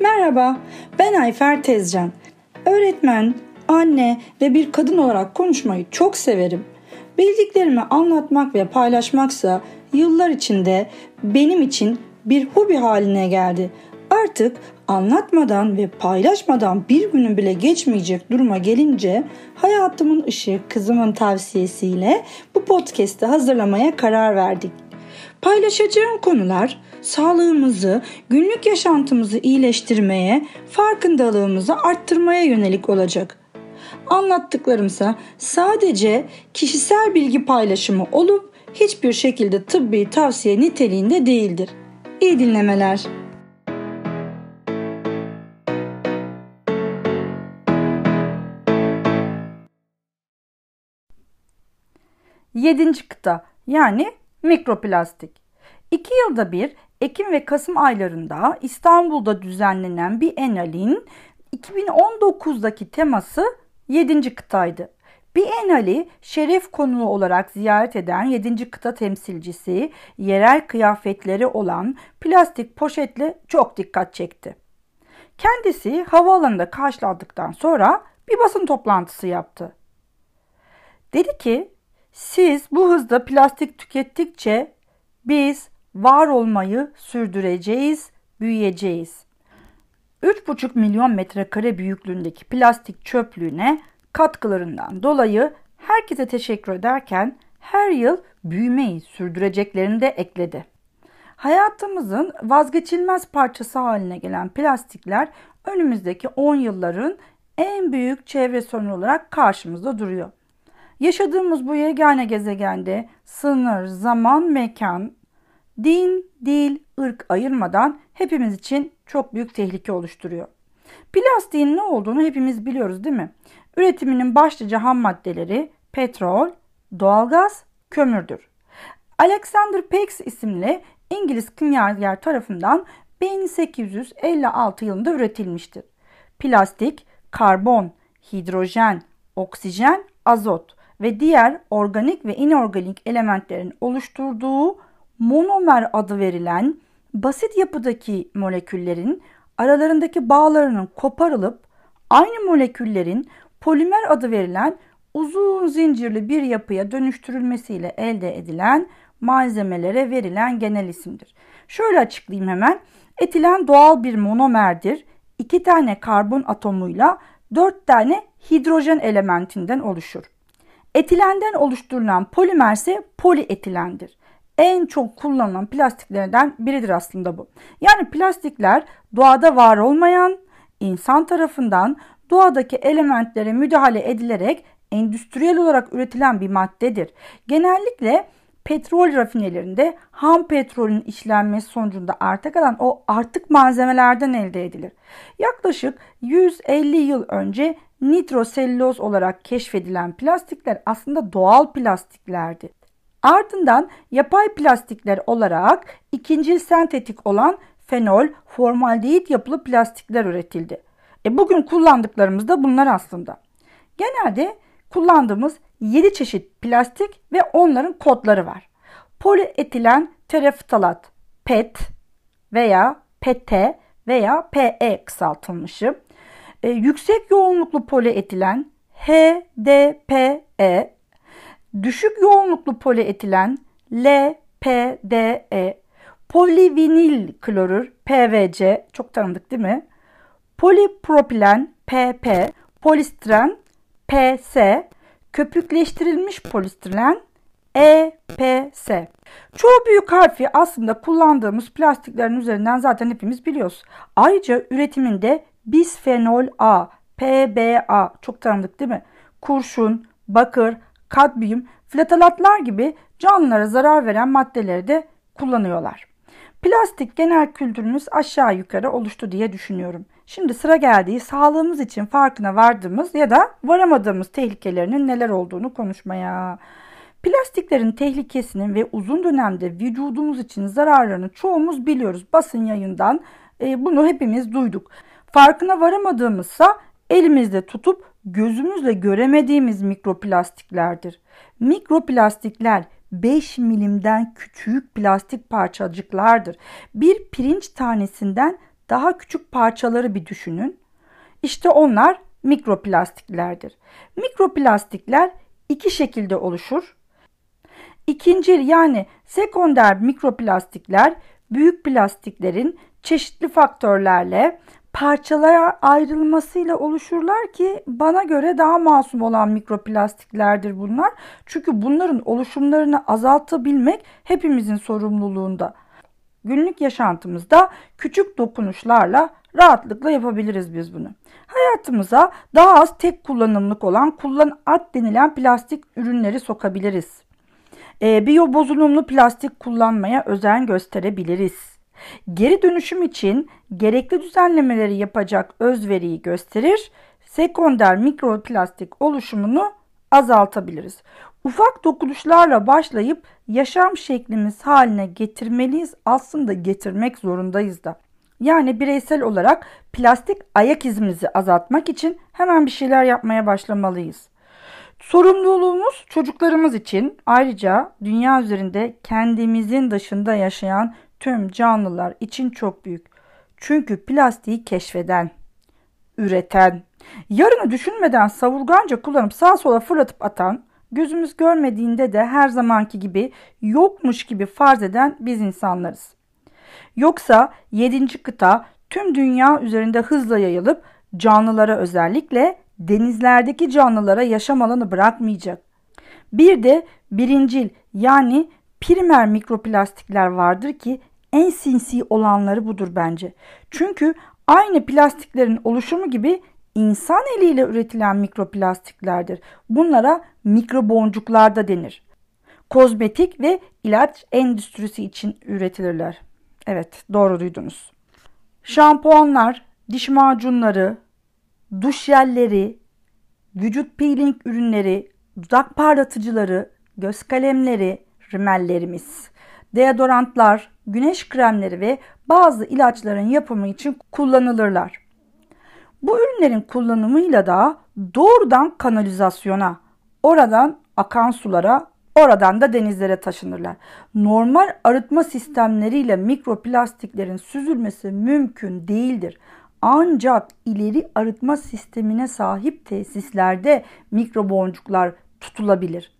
Merhaba, ben Ayfer Tezcan. Öğretmen, anne ve bir kadın olarak konuşmayı çok severim. Bildiklerimi anlatmak ve paylaşmaksa yıllar içinde benim için bir hobi haline geldi. Artık anlatmadan ve paylaşmadan bir günün bile geçmeyecek duruma gelince hayatımın ışığı kızımın tavsiyesiyle bu podcast'i hazırlamaya karar verdik. Paylaşacağım konular sağlığımızı, günlük yaşantımızı iyileştirmeye, farkındalığımızı arttırmaya yönelik olacak. Anlattıklarımsa sadece kişisel bilgi paylaşımı olup hiçbir şekilde tıbbi tavsiye niteliğinde değildir. İyi dinlemeler. Yedinci kıta yani mikroplastik. İki yılda bir Ekim ve Kasım aylarında İstanbul'da düzenlenen bir enalin 2019'daki teması 7. kıtaydı. Biennale şeref konuğu olarak ziyaret eden 7. kıta temsilcisi yerel kıyafetleri olan plastik poşetle çok dikkat çekti. Kendisi havaalanında karşılandıktan sonra bir basın toplantısı yaptı. Dedi ki siz bu hızda plastik tükettikçe biz var olmayı sürdüreceğiz, büyüyeceğiz. 3,5 milyon metrekare büyüklüğündeki plastik çöplüğüne katkılarından dolayı herkese teşekkür ederken her yıl büyümeyi sürdüreceklerini de ekledi. Hayatımızın vazgeçilmez parçası haline gelen plastikler önümüzdeki 10 yılların en büyük çevre sorunu olarak karşımızda duruyor. Yaşadığımız bu yegane gezegende sınır, zaman, mekan, din, dil, ırk ayırmadan hepimiz için çok büyük tehlike oluşturuyor. Plastiğin ne olduğunu hepimiz biliyoruz değil mi? Üretiminin başlıca ham maddeleri petrol, doğalgaz, kömürdür. Alexander Peix isimli İngiliz kimyager tarafından 1856 yılında üretilmiştir. Plastik, karbon, hidrojen, oksijen, azot ve diğer organik ve inorganik elementlerin oluşturduğu monomer adı verilen basit yapıdaki moleküllerin aralarındaki bağlarının koparılıp aynı moleküllerin polimer adı verilen uzun zincirli bir yapıya dönüştürülmesiyle elde edilen malzemelere verilen genel isimdir. Şöyle açıklayayım hemen. Etilen doğal bir monomerdir. İki tane karbon atomuyla dört tane hidrojen elementinden oluşur. Etilenden oluşturulan polimer ise polietilendir. En çok kullanılan plastiklerden biridir aslında bu. Yani plastikler doğada var olmayan, insan tarafından doğadaki elementlere müdahale edilerek endüstriyel olarak üretilen bir maddedir. Genellikle petrol rafinelerinde ham petrolün işlenmesi sonucunda arta kalan o artık malzemelerden elde edilir. Yaklaşık 150 yıl önce nitroselüloz olarak keşfedilen plastikler aslında doğal plastiklerdi. Ardından yapay plastikler olarak ikinci sentetik olan fenol, formaldehit yapılı plastikler üretildi. E bugün kullandıklarımız da bunlar aslında. Genelde kullandığımız 7 çeşit plastik ve onların kodları var. Polietilen tereftalat, PET veya PT veya PE kısaltılmışı. E, yüksek yoğunluklu polietilen HDPE, düşük yoğunluklu polietilen LPDE, polivinil klorür PVC çok tanıdık değil mi? Polipropilen PP, polistiren PS, köpükleştirilmiş polistiren EPS. Çoğu büyük harfi aslında kullandığımız plastiklerin üzerinden zaten hepimiz biliyoruz. Ayrıca üretiminde bisfenol A, PBA çok tanıdık değil mi? Kurşun, bakır, kadmiyum, flatalatlar gibi canlılara zarar veren maddeleri de kullanıyorlar. Plastik genel kültürümüz aşağı yukarı oluştu diye düşünüyorum. Şimdi sıra geldiği sağlığımız için farkına vardığımız ya da varamadığımız tehlikelerinin neler olduğunu konuşmaya. Plastiklerin tehlikesinin ve uzun dönemde vücudumuz için zararlarını çoğumuz biliyoruz. Basın yayından e, bunu hepimiz duyduk. Farkına varamadığımızsa elimizde tutup gözümüzle göremediğimiz mikroplastiklerdir. Mikroplastikler 5 milimden küçük plastik parçacıklardır. Bir pirinç tanesinden daha küçük parçaları bir düşünün. İşte onlar mikroplastiklerdir. Mikroplastikler iki şekilde oluşur. İkincil yani sekonder mikroplastikler büyük plastiklerin çeşitli faktörlerle parçalara ayrılmasıyla oluşurlar ki bana göre daha masum olan mikroplastiklerdir bunlar. Çünkü bunların oluşumlarını azaltabilmek hepimizin sorumluluğunda. Günlük yaşantımızda küçük dokunuşlarla rahatlıkla yapabiliriz biz bunu. Hayatımıza daha az tek kullanımlık olan kullan at denilen plastik ürünleri sokabiliriz. E, biyo bozulumlu plastik kullanmaya özen gösterebiliriz. Geri dönüşüm için gerekli düzenlemeleri yapacak özveriyi gösterir, sekonder mikroplastik oluşumunu azaltabiliriz. Ufak dokunuşlarla başlayıp yaşam şeklimiz haline getirmeliyiz. Aslında getirmek zorundayız da. Yani bireysel olarak plastik ayak izimizi azaltmak için hemen bir şeyler yapmaya başlamalıyız. Sorumluluğumuz çocuklarımız için ayrıca dünya üzerinde kendimizin dışında yaşayan tüm canlılar için çok büyük. Çünkü plastiği keşfeden, üreten, yarını düşünmeden savurganca kullanıp sağa sola fırlatıp atan, gözümüz görmediğinde de her zamanki gibi yokmuş gibi farz eden biz insanlarız. Yoksa 7. kıta tüm dünya üzerinde hızla yayılıp canlılara özellikle denizlerdeki canlılara yaşam alanı bırakmayacak. Bir de birincil yani primer mikroplastikler vardır ki en sinsi olanları budur bence. Çünkü aynı plastiklerin oluşumu gibi insan eliyle üretilen mikroplastiklerdir. Bunlara mikroboncuklar da denir. Kozmetik ve ilaç endüstrisi için üretilirler. Evet doğru duydunuz. Şampuanlar, diş macunları, duş jelleri, vücut peeling ürünleri, dudak parlatıcıları, göz kalemleri, rimellerimiz, deodorantlar, güneş kremleri ve bazı ilaçların yapımı için kullanılırlar. Bu ürünlerin kullanımıyla da doğrudan kanalizasyona, oradan akan sulara, oradan da denizlere taşınırlar. Normal arıtma sistemleriyle mikroplastiklerin süzülmesi mümkün değildir. Ancak ileri arıtma sistemine sahip tesislerde mikroboncuklar tutulabilir.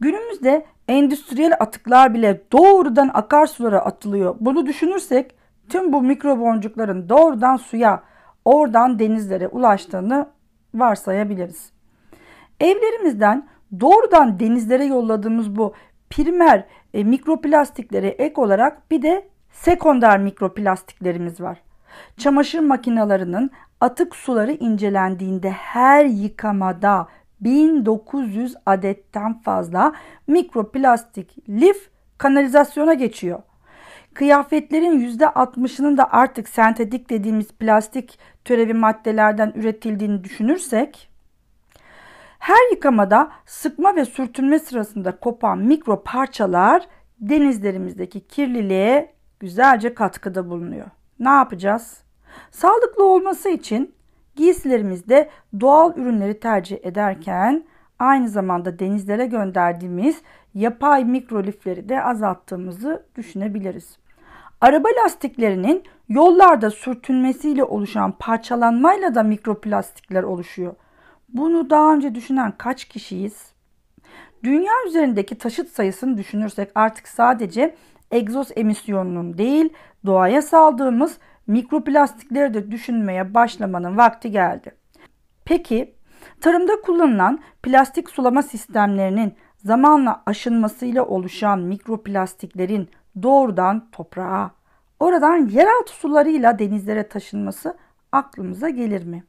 Günümüzde endüstriyel atıklar bile doğrudan akarsulara atılıyor. Bunu düşünürsek tüm bu mikroboncukların doğrudan suya, oradan denizlere ulaştığını varsayabiliriz. Evlerimizden doğrudan denizlere yolladığımız bu primer e, mikroplastiklere ek olarak bir de sekonder mikroplastiklerimiz var. Çamaşır makinelerinin atık suları incelendiğinde her yıkamada 1900 adetten fazla mikroplastik lif kanalizasyona geçiyor. Kıyafetlerin %60'ının da artık sentetik dediğimiz plastik türevi maddelerden üretildiğini düşünürsek her yıkamada sıkma ve sürtünme sırasında kopan mikro parçalar denizlerimizdeki kirliliğe güzelce katkıda bulunuyor. Ne yapacağız? Sağlıklı olması için giysilerimizde doğal ürünleri tercih ederken aynı zamanda denizlere gönderdiğimiz yapay mikrolifleri de azalttığımızı düşünebiliriz. Araba lastiklerinin yollarda sürtünmesiyle oluşan parçalanmayla da mikroplastikler oluşuyor. Bunu daha önce düşünen kaç kişiyiz? Dünya üzerindeki taşıt sayısını düşünürsek artık sadece egzoz emisyonunun değil doğaya saldığımız mikroplastikleri de düşünmeye başlamanın vakti geldi. Peki tarımda kullanılan plastik sulama sistemlerinin zamanla aşınmasıyla oluşan mikroplastiklerin doğrudan toprağa, oradan yeraltı sularıyla denizlere taşınması aklımıza gelir mi?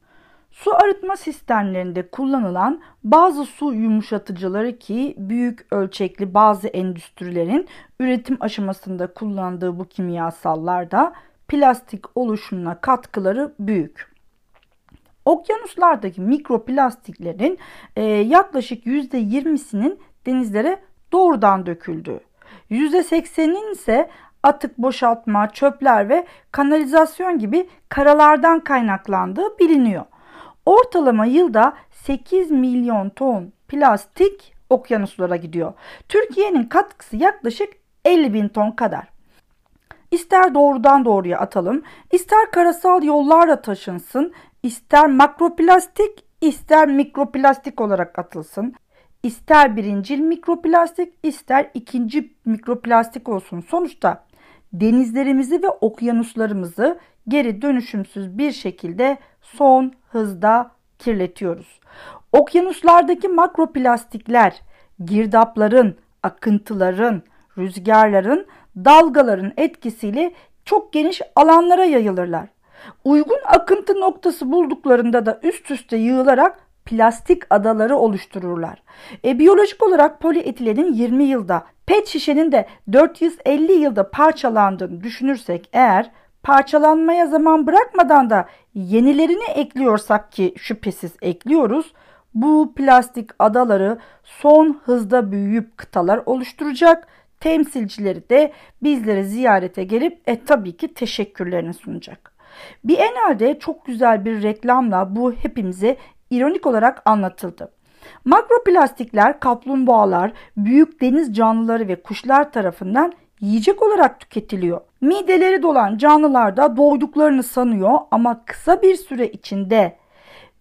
Su arıtma sistemlerinde kullanılan bazı su yumuşatıcıları ki büyük ölçekli bazı endüstrilerin üretim aşamasında kullandığı bu kimyasallar da plastik oluşumuna katkıları büyük. Okyanuslardaki mikroplastiklerin e, yaklaşık %20'sinin denizlere doğrudan döküldüğü, %80'in ise atık boşaltma, çöpler ve kanalizasyon gibi karalardan kaynaklandığı biliniyor. Ortalama yılda 8 milyon ton plastik okyanuslara gidiyor. Türkiye'nin katkısı yaklaşık 50 bin ton kadar. İster doğrudan doğruya atalım, ister karasal yollarla taşınsın, ister makroplastik, ister mikroplastik olarak atılsın. İster birincil mikroplastik, ister ikinci mikroplastik olsun. Sonuçta denizlerimizi ve okyanuslarımızı geri dönüşümsüz bir şekilde son hızda kirletiyoruz. Okyanuslardaki makroplastikler girdapların, akıntıların, rüzgarların, dalgaların etkisiyle çok geniş alanlara yayılırlar. Uygun akıntı noktası bulduklarında da üst üste yığılarak plastik adaları oluştururlar. E, biyolojik olarak polietilenin 20 yılda, pet şişenin de 450 yılda parçalandığını düşünürsek eğer parçalanmaya zaman bırakmadan da yenilerini ekliyorsak ki şüphesiz ekliyoruz. Bu plastik adaları son hızda büyüyüp kıtalar oluşturacak. Temsilcileri de bizleri ziyarete gelip e tabii ki teşekkürlerini sunacak. Biennale'de çok güzel bir reklamla bu hepimize ironik olarak anlatıldı. Makroplastikler kaplumbağalar, büyük deniz canlıları ve kuşlar tarafından yiyecek olarak tüketiliyor. Mideleri dolan canlılar da doyduklarını sanıyor ama kısa bir süre içinde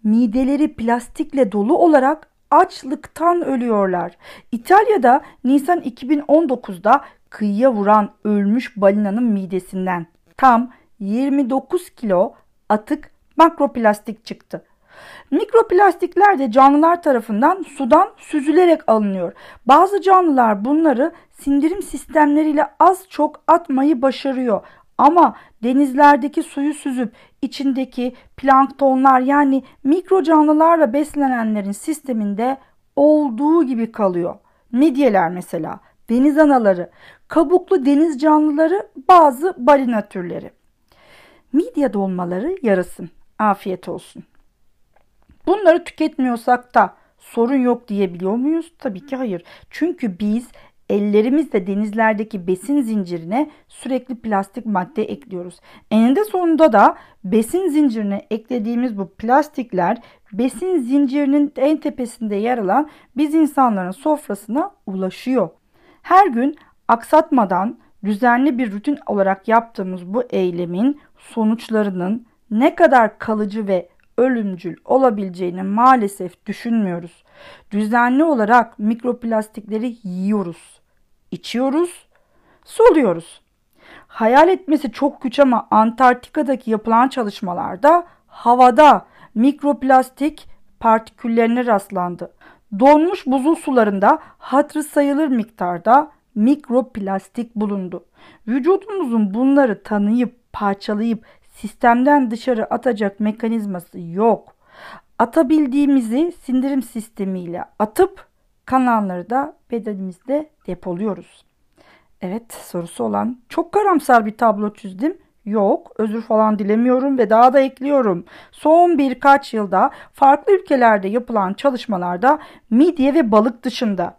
mideleri plastikle dolu olarak açlıktan ölüyorlar. İtalya'da Nisan 2019'da kıyıya vuran ölmüş balinanın midesinden tam 29 kilo atık makroplastik çıktı. Mikroplastikler de canlılar tarafından sudan süzülerek alınıyor. Bazı canlılar bunları sindirim sistemleriyle az çok atmayı başarıyor. Ama denizlerdeki suyu süzüp içindeki planktonlar yani mikro canlılarla beslenenlerin sisteminde olduğu gibi kalıyor. Midyeler mesela, deniz anaları, kabuklu deniz canlıları, bazı balina türleri. Midye dolmaları yarasın. Afiyet olsun. Bunları tüketmiyorsak da sorun yok diyebiliyor muyuz? Tabii ki hayır. Çünkü biz ellerimizle denizlerdeki besin zincirine sürekli plastik madde ekliyoruz. Eninde sonunda da besin zincirine eklediğimiz bu plastikler besin zincirinin en tepesinde yer alan biz insanların sofrasına ulaşıyor. Her gün aksatmadan düzenli bir rutin olarak yaptığımız bu eylemin sonuçlarının ne kadar kalıcı ve ölümcül olabileceğini maalesef düşünmüyoruz. Düzenli olarak mikroplastikleri yiyoruz, içiyoruz, soluyoruz. Hayal etmesi çok güç ama Antarktika'daki yapılan çalışmalarda havada mikroplastik partiküllerine rastlandı. Donmuş buzul sularında hatırı sayılır miktarda mikroplastik bulundu. Vücudumuzun bunları tanıyıp parçalayıp sistemden dışarı atacak mekanizması yok. Atabildiğimizi sindirim sistemiyle atıp kanalları da bedenimizde depoluyoruz. Evet sorusu olan çok karamsar bir tablo çizdim. Yok özür falan dilemiyorum ve daha da ekliyorum. Son birkaç yılda farklı ülkelerde yapılan çalışmalarda midye ve balık dışında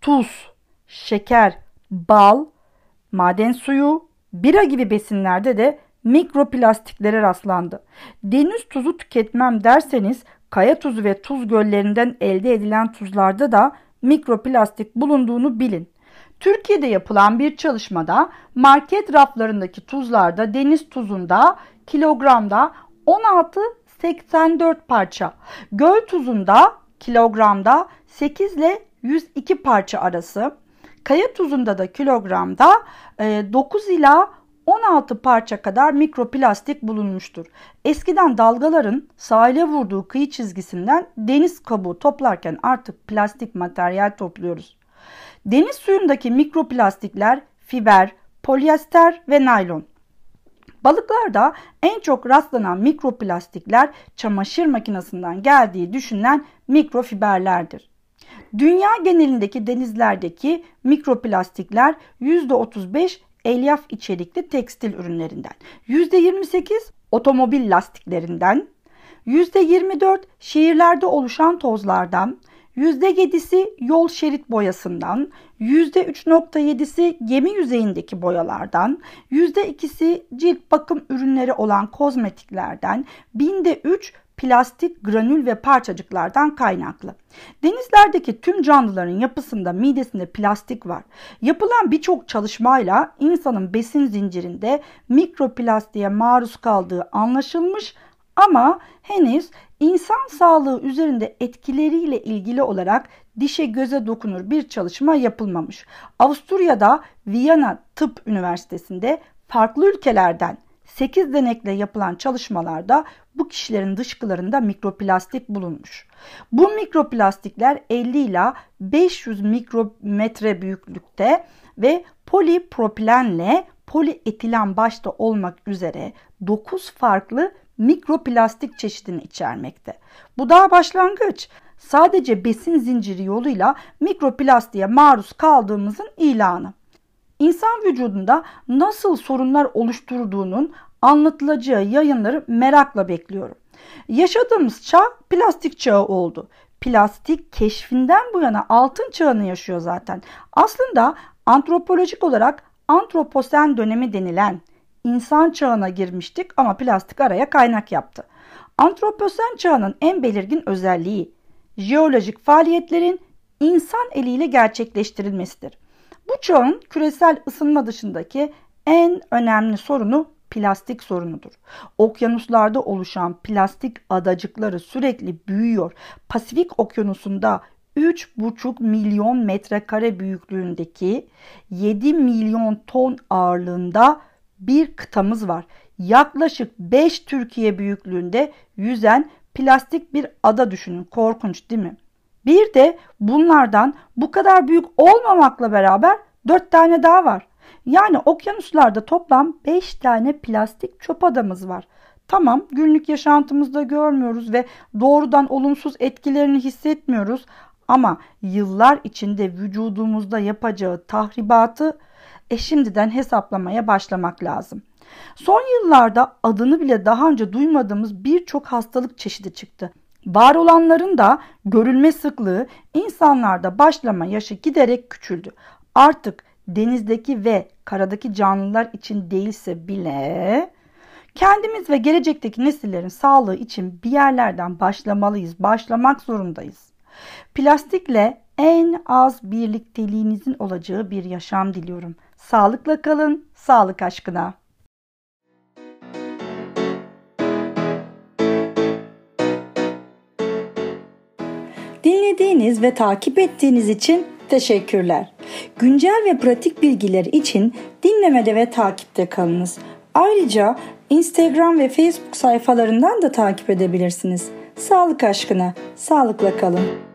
tuz, şeker, bal, maden suyu, bira gibi besinlerde de mikroplastiklere rastlandı. Deniz tuzu tüketmem derseniz kaya tuzu ve tuz göllerinden elde edilen tuzlarda da mikroplastik bulunduğunu bilin. Türkiye'de yapılan bir çalışmada market raflarındaki tuzlarda deniz tuzunda kilogramda 16-84 parça, göl tuzunda kilogramda 8 ile 102 parça arası, kaya tuzunda da kilogramda 9 ila 16 parça kadar mikroplastik bulunmuştur. Eskiden dalgaların sahile vurduğu kıyı çizgisinden deniz kabuğu toplarken artık plastik materyal topluyoruz. Deniz suyundaki mikroplastikler fiber, polyester ve naylon. Balıklarda en çok rastlanan mikroplastikler çamaşır makinesinden geldiği düşünülen mikrofiberlerdir. Dünya genelindeki denizlerdeki mikroplastikler %35 elyaf içerikli tekstil ürünlerinden, %28 otomobil lastiklerinden, %24 şehirlerde oluşan tozlardan, %7'si yol şerit boyasından, %3.7'si gemi yüzeyindeki boyalardan, %2'si cilt bakım ürünleri olan kozmetiklerden, binde 3 plastik, granül ve parçacıklardan kaynaklı. Denizlerdeki tüm canlıların yapısında midesinde plastik var. Yapılan birçok çalışmayla insanın besin zincirinde mikroplastiğe maruz kaldığı anlaşılmış ama henüz insan sağlığı üzerinde etkileriyle ilgili olarak dişe göze dokunur bir çalışma yapılmamış. Avusturya'da Viyana Tıp Üniversitesi'nde farklı ülkelerden 8 denekle yapılan çalışmalarda bu kişilerin dışkılarında mikroplastik bulunmuş. Bu mikroplastikler 50 ila 500 mikrometre büyüklükte ve polipropilenle polietilen başta olmak üzere 9 farklı mikroplastik çeşidini içermekte. Bu daha başlangıç. Sadece besin zinciri yoluyla mikroplastiğe maruz kaldığımızın ilanı. İnsan vücudunda nasıl sorunlar oluşturduğunun anlatılacağı yayınları merakla bekliyorum. Yaşadığımız çağ plastik çağı oldu. Plastik keşfinden bu yana altın çağını yaşıyor zaten. Aslında antropolojik olarak antroposen dönemi denilen insan çağına girmiştik ama plastik araya kaynak yaptı. Antroposen çağının en belirgin özelliği jeolojik faaliyetlerin insan eliyle gerçekleştirilmesidir. Bu çağın küresel ısınma dışındaki en önemli sorunu plastik sorunudur. Okyanuslarda oluşan plastik adacıkları sürekli büyüyor. Pasifik okyanusunda 3,5 milyon metrekare büyüklüğündeki 7 milyon ton ağırlığında bir kıtamız var. Yaklaşık 5 Türkiye büyüklüğünde yüzen plastik bir ada düşünün. Korkunç değil mi? Bir de bunlardan bu kadar büyük olmamakla beraber 4 tane daha var. Yani okyanuslarda toplam 5 tane plastik çöp adamız var. Tamam günlük yaşantımızda görmüyoruz ve doğrudan olumsuz etkilerini hissetmiyoruz ama yıllar içinde vücudumuzda yapacağı tahribatı e şimdiden hesaplamaya başlamak lazım. Son yıllarda adını bile daha önce duymadığımız birçok hastalık çeşidi çıktı. Var olanların da görülme sıklığı insanlarda başlama yaşı giderek küçüldü. Artık denizdeki ve karadaki canlılar için değilse bile kendimiz ve gelecekteki nesillerin sağlığı için bir yerlerden başlamalıyız, başlamak zorundayız. Plastikle en az birlikteliğinizin olacağı bir yaşam diliyorum. Sağlıkla kalın, sağlık aşkına. Dinlediğiniz ve takip ettiğiniz için teşekkürler. Güncel ve pratik bilgiler için dinlemede ve takipte kalınız. Ayrıca Instagram ve Facebook sayfalarından da takip edebilirsiniz. Sağlık aşkına, sağlıkla kalın.